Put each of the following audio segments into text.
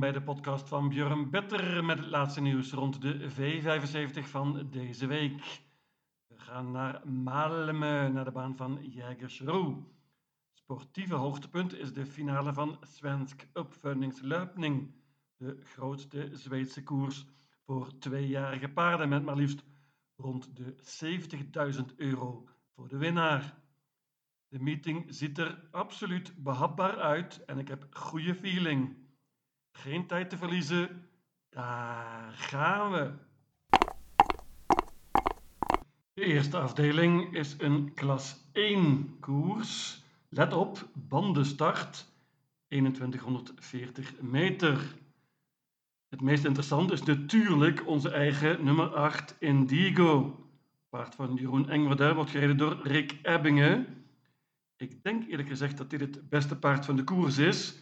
bij de podcast van Björn Better met het laatste nieuws rond de V75 van deze week. We gaan naar Malmö, naar de baan van Jägersro. Sportieve hoogtepunt is de finale van Svensk Uppföljningslöpning, de grootste Zweedse koers voor tweejarige paarden met maar liefst rond de 70.000 euro voor de winnaar. De meeting ziet er absoluut behapbaar uit en ik heb goede feeling. Geen tijd te verliezen. Daar gaan we. De eerste afdeling is een klas 1 koers. Let op, bandenstart 2140 meter. Het meest interessante is natuurlijk onze eigen nummer 8 Indigo. Paard van Jeroen Engwerder wordt gereden door Rick Ebbingen. Ik denk eerlijk gezegd dat dit het beste paard van de koers is,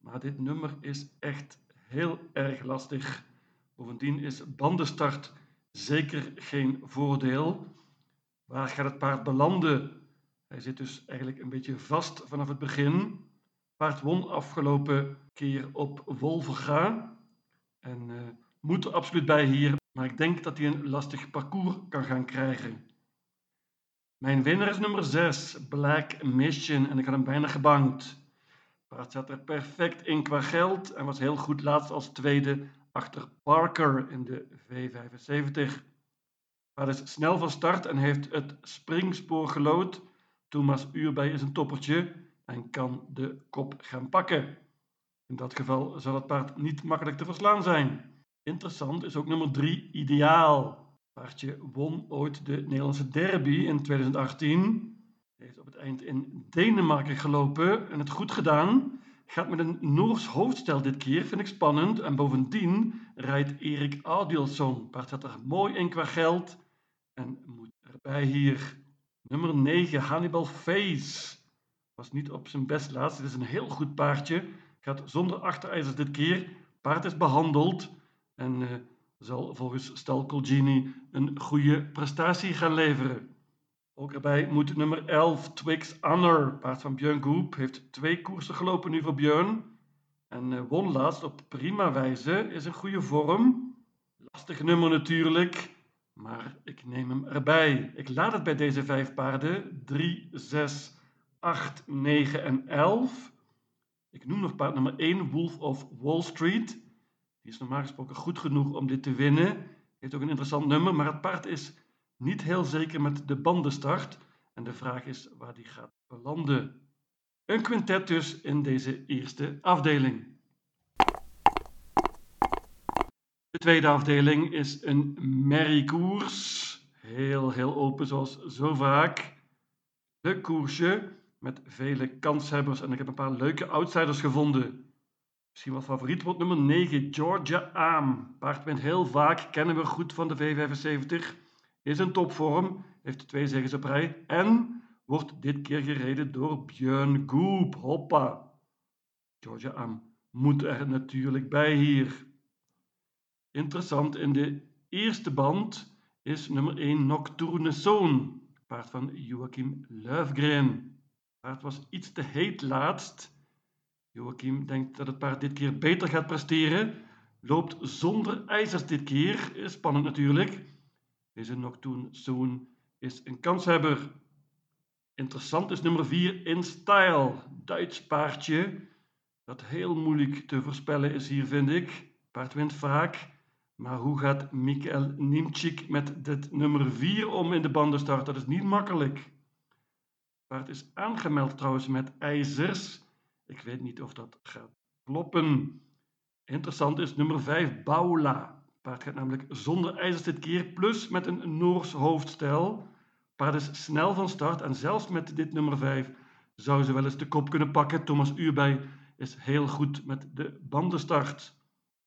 maar dit nummer is echt heel erg lastig. Bovendien is bandenstart zeker geen voordeel. Waar gaat het paard belanden? Hij zit dus eigenlijk een beetje vast vanaf het begin. Paard won afgelopen keer op Wolverga en uh, moet er absoluut bij hier, maar ik denk dat hij een lastig parcours kan gaan krijgen. Mijn winnaar is nummer 6, Black Mission, en ik had hem bijna gebankt. Paard zat er perfect in qua geld en was heel goed laatst als tweede achter Parker in de V75. Paard is snel van start en heeft het springspoor gelood. Thomas Uurbij is een toppertje en kan de kop gaan pakken. In dat geval zal het paard niet makkelijk te verslaan zijn. Interessant is ook nummer 3, Ideaal. Paardje won ooit de Nederlandse derby in 2018. Heeft op het eind in Denemarken gelopen en het goed gedaan. Gaat met een Noors hoofdstel dit keer, vind ik spannend. En bovendien rijdt Erik Adielsson. Paard zat er mooi in qua geld. En moet erbij hier. Nummer 9, Hannibal Face. Was niet op zijn best laatst. Het is een heel goed paardje. Gaat zonder achterijzers dit keer. Paard is behandeld. En uh, zal volgens Stal Colgini een goede prestatie gaan leveren. Ook erbij moet nummer 11 Twix Honor, paard van Björn Goop, heeft twee koersen gelopen nu voor Björn. En eh, won laatst op prima wijze, is een goede vorm. Lastig nummer natuurlijk, maar ik neem hem erbij. Ik laat het bij deze vijf paarden, 3, 6, 8, 9 en 11. Ik noem nog paard nummer 1, Wolf of Wall Street. Die is normaal gesproken goed genoeg om dit te winnen. Heeft ook een interessant nummer, maar het paard is niet heel zeker met de bandenstart. En de vraag is waar die gaat belanden. Een quintet dus in deze eerste afdeling. De tweede afdeling is een merriekoers. Heel, heel open zoals zo vaak. De koersje met vele kanshebbers. En ik heb een paar leuke outsiders gevonden. Misschien wel favoriet wordt nummer 9, Georgia Aam. Paard wint heel vaak, kennen we goed van de V75. Is in topvorm, heeft twee zegens op rij en wordt dit keer gereden door Björn Goop. Hoppa! Georgia Aam moet er natuurlijk bij hier. Interessant, in de eerste band is nummer 1 Nocturne Zoon. Paard van Joachim Löfgren. Paard was iets te heet laatst Joachim denkt dat het paard dit keer beter gaat presteren. Loopt zonder ijzers dit keer. Spannend natuurlijk. Deze Nocturne Zoon is een kanshebber. Interessant is nummer 4 In Style. Duits paardje. Dat heel moeilijk te voorspellen is hier, vind ik. Paard wint vaak. Maar hoe gaat Mikael Nimchik met dit nummer 4 om in de bandenstart? Dat is niet makkelijk. Paard is aangemeld trouwens met ijzers. Ik weet niet of dat gaat kloppen. Interessant is nummer 5, Baula. Paard gaat namelijk zonder ijzers dit keer, plus met een Noors hoofdstel. Paard is snel van start en zelfs met dit nummer 5 zou ze wel eens de kop kunnen pakken. Thomas Uurbij is heel goed met de bandenstart.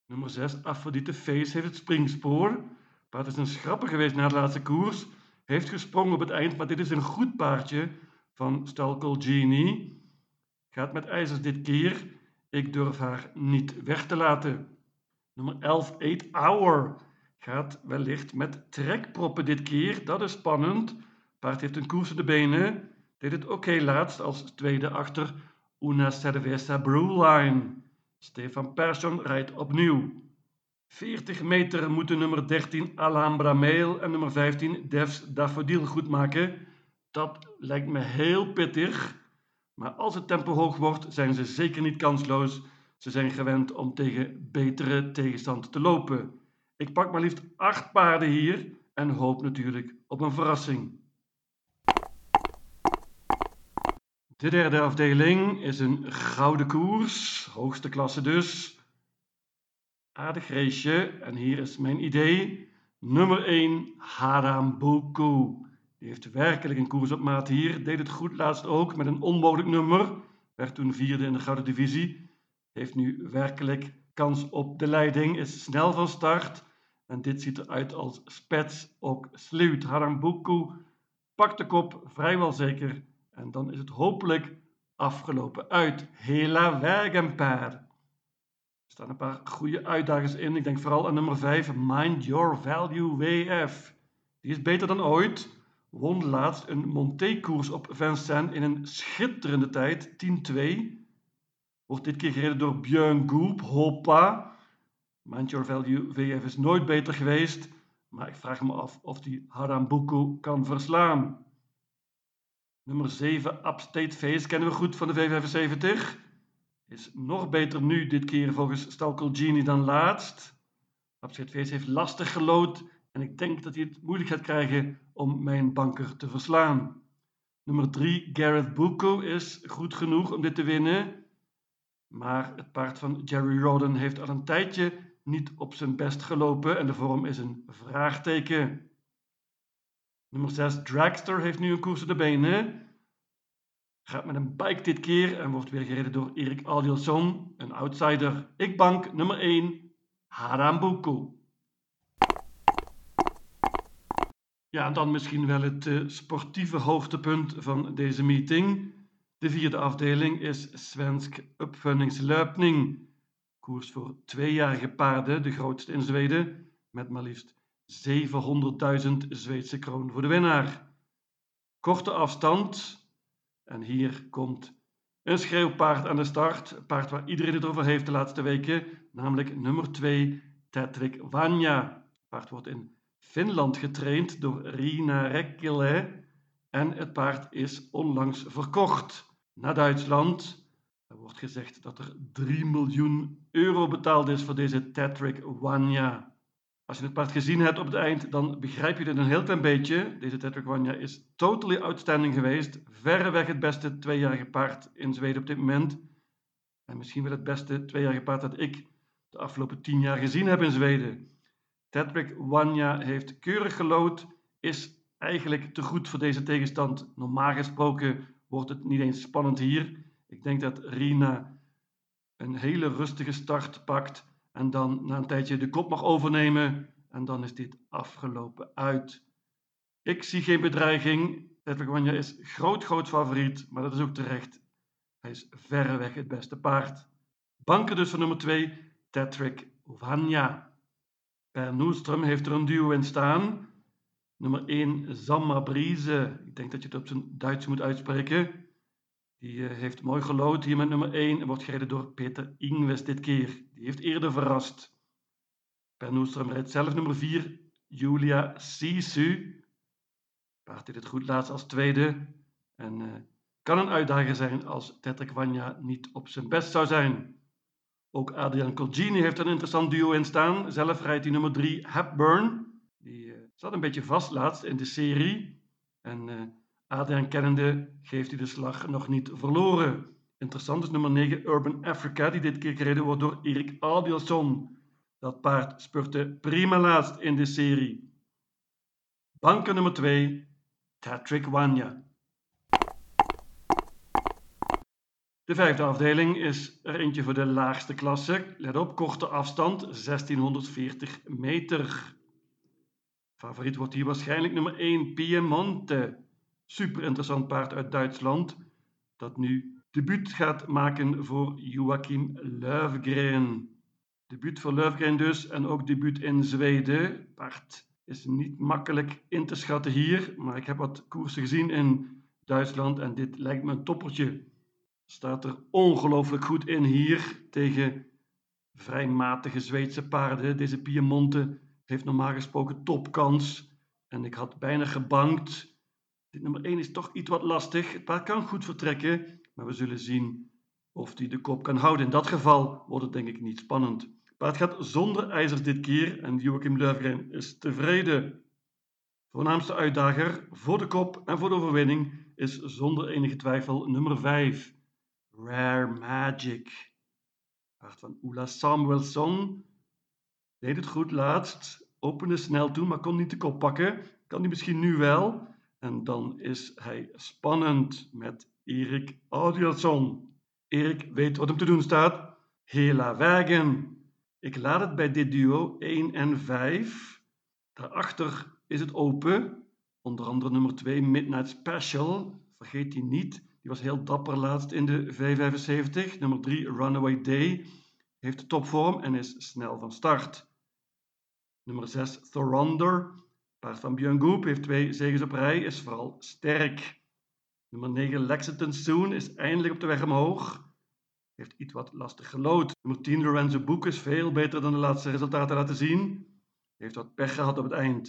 Nummer 6, Aphrodite Face heeft het springspoor. Paard is een schrapper geweest na de laatste koers. Heeft gesprongen op het eind, maar dit is een goed paardje van Stalkel Genie. Gaat met ijzers dit keer. Ik durf haar niet weg te laten. Nummer 11, 8 Hour. Gaat wellicht met trekproppen dit keer. Dat is spannend. Paard heeft een koers in de benen. Deed het oké laatst als tweede achter Una Cerveza Brewline. Stefan Persson rijdt opnieuw. 40 meter moeten nummer 13 Alhambra Mail en nummer 15 Devs Daffodil goed maken. Dat lijkt me heel pittig. Maar als het tempo hoog wordt, zijn ze zeker niet kansloos. Ze zijn gewend om tegen betere tegenstand te lopen. Ik pak maar liefst 8 paarden hier en hoop natuurlijk op een verrassing. De derde afdeling is een gouden koers, hoogste klasse dus. Aardig raceje en hier is mijn idee. Nummer 1, Harambuku. Die heeft werkelijk een koers op maat hier. Deed het goed laatst ook met een onmogelijk nummer. Werd toen vierde in de Gouden Divisie. Heeft nu werkelijk kans op de leiding. Is snel van start. En dit ziet eruit als spets ook sluit. Harambuku pakt de kop vrijwel zeker. En dan is het hopelijk afgelopen uit. Hela Wagenpaar. Er staan een paar goede uitdagers in. Ik denk vooral aan nummer 5, Mind Your Value WF. Die is beter dan ooit won laatst een Monté-koers op Vincennes in een schitterende tijd, 10-2. Wordt dit keer gereden door Björn Goop, Hoppa. Mind Your Value VF is nooit beter geweest, maar ik vraag me af of hij Harambuku kan verslaan. Nummer 7, Upstate Face, kennen we goed van de V75. Is nog beter nu, dit keer volgens Stalkel Genie dan laatst. Upstate Face heeft lastig gelood en ik denk dat hij het moeilijk gaat krijgen om mijn banker te verslaan. Nummer 3, Gareth Bucco is goed genoeg om dit te winnen. Maar het paard van Jerry Rodden heeft al een tijdje niet op zijn best gelopen en de vorm is een vraagteken. Nummer 6, Dragster heeft nu een koers op de benen. Gaat met een bike dit keer en wordt weer gereden door Erik Adielson, een outsider. Ik bank nummer 1, Harambuku. Ja, dan misschien wel het uh, sportieve hoogtepunt van deze meeting. De vierde afdeling is Svensk Uppföljningslöpning. Koers voor tweejarige paarden, de grootste in Zweden, met maar liefst 700.000 Zweedse kroon voor de winnaar. Korte afstand, en hier komt een schreeuwpaard aan de start. Een paard waar iedereen het over heeft de laatste weken, namelijk nummer 2, Tetrik Vanja. Het paard wordt in Finland getraind door Rina Rekkele en het paard is onlangs verkocht naar Duitsland. Er wordt gezegd dat er 3 miljoen euro betaald is voor deze Tetrik Wanya. Als je het paard gezien hebt op het eind, dan begrijp je dit een heel klein beetje. Deze Tetrik Wanya is totally outstanding geweest. Verreweg het beste tweejarige paard in Zweden op dit moment. En misschien wel het beste tweejarige paard dat ik de afgelopen tien jaar gezien heb in Zweden. Tedrick Wanya heeft keurig gelood, is eigenlijk te goed voor deze tegenstand. Normaal gesproken wordt het niet eens spannend hier. Ik denk dat Rina een hele rustige start pakt en dan na een tijdje de kop mag overnemen en dan is dit afgelopen uit. Ik zie geen bedreiging. Tedrick Wanya is groot, groot favoriet, maar dat is ook terecht. Hij is verreweg het beste paard. Banken dus voor nummer 2, Tedrick Wanya. Per Noestrum heeft er een duo in staan. Nummer 1, Zamma Brise. Ik denk dat je het op zijn Duits moet uitspreken. Die uh, heeft mooi gelood hier met nummer 1 en wordt gereden door Peter Ingves dit keer. Die heeft eerder verrast. Per Noestrum rijdt zelf nummer 4, Julia Sisu. Paard deed het goed laatst als tweede. En uh, kan een uitdager zijn als Tetrek Wanja niet op zijn best zou zijn. Ook Adrian Colgini heeft een interessant duo in staan. Zelf rijdt hij nummer 3 Hepburn. Zat een beetje vast laatst in de serie. En uh, Adrian kennende geeft hij de slag nog niet verloren. Interessant is nummer 9 Urban Africa, die dit keer gereden wordt door Erik Adielson. Dat paard spurte prima laatst in de serie. Banken nummer 2 Patrick Wanya. De vijfde afdeling is er eentje voor de laagste klasse. Let op, korte afstand, 1640 meter. Favoriet wordt hier waarschijnlijk nummer 1, Piemonte. Super interessant paard uit Duitsland, dat nu debuut gaat maken voor Joachim Löfgren. Debuut voor Löfgren dus en ook debuut in Zweden. Paard is niet makkelijk in te schatten hier, maar ik heb wat koersen gezien in Duitsland en dit lijkt me een toppertje staat er ongelooflijk goed in hier tegen vrij matige Zweedse paarden. Deze Piemonte heeft normaal gesproken topkans. En ik had bijna gebankt. Dit nummer 1 is toch iets wat lastig. Het paard kan goed vertrekken, maar we zullen zien of hij de kop kan houden. In dat geval wordt het denk ik niet spannend. Het paard gaat zonder ijzers dit keer en Joachim Löfgren is tevreden. Voornaamste uitdager voor de kop en voor de overwinning is zonder enige twijfel nummer 5. Rare Magic. Paard van Ola Samuelsson. Deed het goed laatst. Opende snel toe, maar kon niet de kop pakken. Kan hij misschien nu wel. En dan is hij spannend met Erik Audielson. Erik weet wat hem te doen staat. Hela Wagen. Ik laat het bij dit duo 1 en 5. Daarachter is het open. Onder andere nummer 2 Midnight Special. Vergeet die niet. Die was heel dapper laatst in de V75. Nummer 3 Runaway Day. Heeft topvorm en is snel van start. Nummer 6 Thoronder. Paard van Björn Goop heeft twee zegens op rij. Is vooral sterk. Nummer 9 Lexington Soon is eindelijk op de weg omhoog. Heeft iets wat lastig gelood. Nummer 10 Lorenzo Boek is veel beter dan de laatste resultaten laten zien. Heeft wat pech gehad op het eind.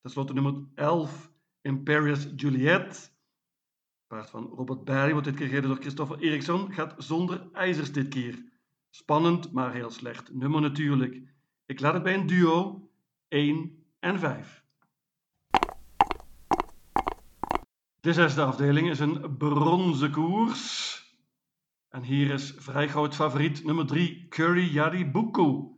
Ten slotte nummer 11 Imperius Juliet. Paard van Robert Barry wordt dit keer gereden door Christopher Eriksson. Gaat zonder ijzers dit keer. Spannend, maar heel slecht. Nummer natuurlijk. Ik laat het bij een duo 1 en 5. De zesde afdeling is een bronzen koers. En hier is vrij groot favoriet nummer 3, Curry Yaribuku.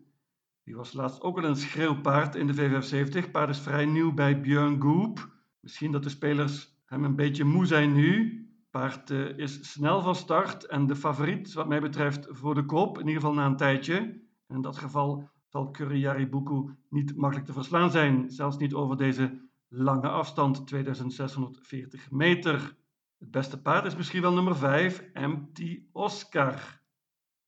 Die was laatst ook al een schreeuwpaard in de V75. Paard is vrij nieuw bij Björn Goop. Misschien dat de spelers hem een beetje moe zijn nu. Paard uh, is snel van start en de favoriet, wat mij betreft, voor de kop. In ieder geval na een tijdje. In dat geval zal Curry Yaribuku niet makkelijk te verslaan zijn. Zelfs niet over deze lange afstand, 2640 meter. Het beste paard is misschien wel nummer 5, MT Oscar.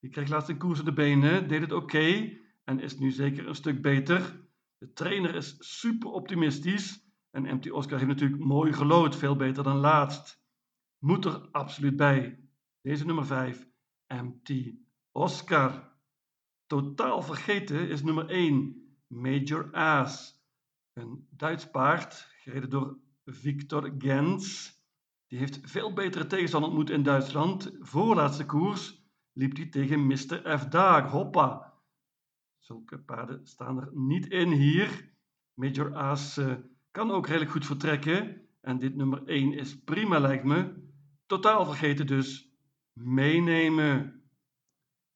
Die kreeg laatst een koers op de benen, deed het oké en is nu zeker een stuk beter. De trainer is super optimistisch en MT Oscar heeft natuurlijk mooi gelood, veel beter dan laatst. Moet er absoluut bij. Deze nummer 5, MT Oscar. Totaal vergeten is nummer 1, Major Aas. Een Duits paard, gereden door Victor Gens. Die heeft veel betere tegenstander ontmoet in Duitsland. Voorlaatste koers liep hij tegen Mr. F. Daag. Hoppa. Zulke paarden staan er niet in hier. Major Aas uh, kan ook redelijk goed vertrekken. En dit nummer 1 is prima lijkt me. Totaal vergeten dus. Meenemen.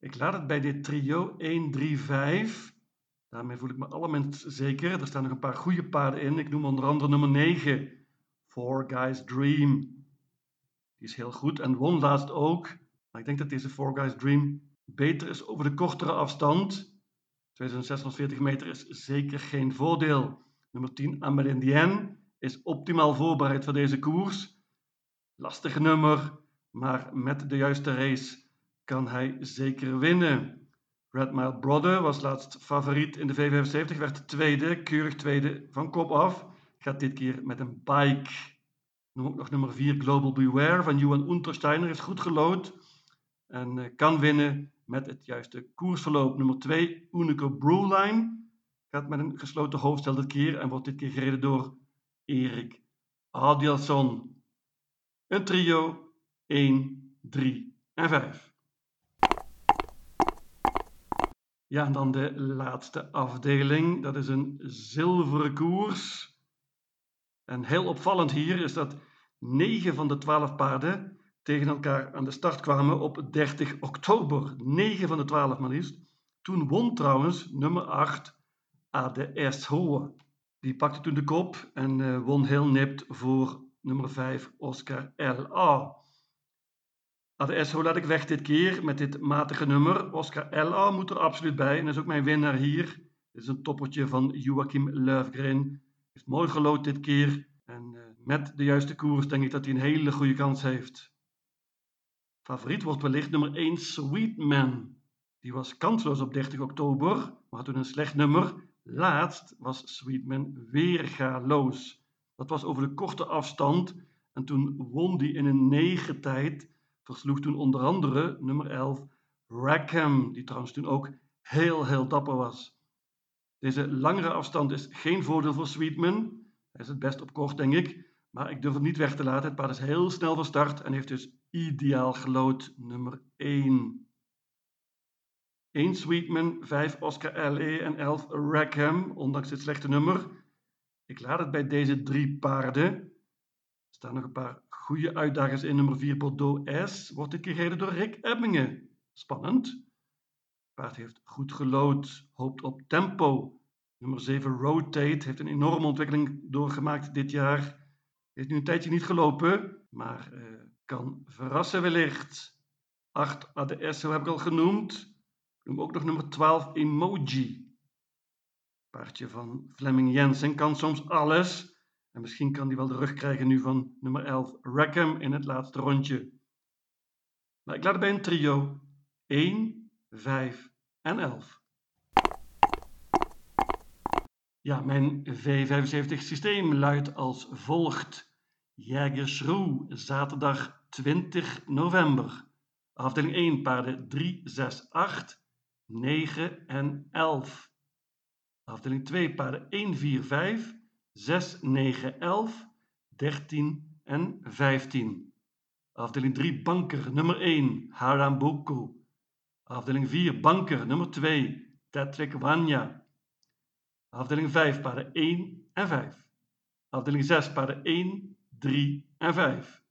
Ik laat het bij dit trio 1, 3, 5. Daarmee voel ik me allerminst zeker. Er staan nog een paar goede paarden in. Ik noem onder andere nummer 9. Four Guys Dream. Die is heel goed en won laatst ook. Maar ik denk dat deze Four Guys Dream beter is over de kortere afstand. 2640 meter is zeker geen voordeel. Nummer 10, Amerindien, is optimaal voorbereid voor deze koers. Lastig nummer, maar met de juiste race kan hij zeker winnen. Red Mile Brother was laatst favoriet in de V75, werd tweede, keurig tweede van kop af. Gaat dit keer met een bike. Noem ook nog nummer 4 Global Beware van Johan Untersteiner is goed gelood en uh, kan winnen met het juiste koersverloop. Nummer 2 Unico Brewline gaat met een gesloten hoofdstel dit keer en wordt dit keer gereden door Erik Adielson. Een trio 1, 3 en 5. Ja, en dan de laatste afdeling. Dat is een zilveren koers. En heel opvallend hier is dat 9 van de 12 paarden tegen elkaar aan de start kwamen op 30 oktober. 9 van de 12 maar liefst. Toen won trouwens nummer 8 ADS Hohe. Die pakte toen de kop en uh, won heel nipt voor nummer 5 Oscar L.A. ADS Hohe laat ik weg dit keer met dit matige nummer. Oscar L.A. moet er absoluut bij en dat is ook mijn winnaar hier. Dit is een toppertje van Joachim Löfgren. Heeft mooi gelood dit keer. En uh, met de juiste koers denk ik dat hij een hele goede kans heeft. Favoriet wordt wellicht nummer 1 Sweetman. Die was kansloos op 30 oktober, maar had toen een slecht nummer. Laatst was Sweetman weer galoos. Dat was over de korte afstand en toen won die in een negen tijd. Versloeg toen onder andere nummer 11 Rackham, die trouwens toen ook heel, heel dapper was. Deze langere afstand is geen voordeel voor Sweetman. Hij is het best op kort, denk ik. Maar ik durf het niet weg te laten. Het paard is heel snel van start en heeft dus ideaal gelood nummer 1. 1 Sweetman, 5 Oscar LE en 11 Rackham, ondanks dit slechte nummer. Ik laat het bij deze drie paarden. Er staan nog een paar goede uitdagers in. Nummer 4 Bordeaux S wordt dit gereden door Rick Ebbingen. Spannend. Paard heeft goed gelood, hoopt op tempo. Nummer 7 Rotate heeft een enorme ontwikkeling doorgemaakt dit jaar. Heeft nu een tijdje niet gelopen, maar uh, kan verrassen wellicht. 8 ADS, zo heb ik al genoemd. Ik noem ook nog nummer 12 Emoji. Paardje van Fleming Jensen kan soms alles. En misschien kan hij wel de rug krijgen nu van nummer 11 Rackham in het laatste rondje. Maar ik laat het bij een trio. 1, 5 en 11. Ja, mijn V75 systeem luidt als volgt. Jägerschroe, zaterdag 20 november. Afdeling 1, paarden 3, 6, 8, 9 en 11. Afdeling 2, paarden 1, 4, 5, 6, 9, 11, 13 en 15. Afdeling 3, banker nummer 1, Harambuku. Afdeling 4, banker nummer 2, Tetrick Wanya. Afdeling 5, paarden 1 en 5. Afdeling 6, paarden 1, 3 en 5.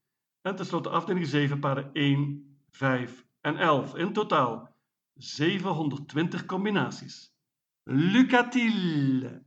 En tenslotte afdeling 7, paarden 1, 5 en 11. In totaal 720 combinaties. Lucatil!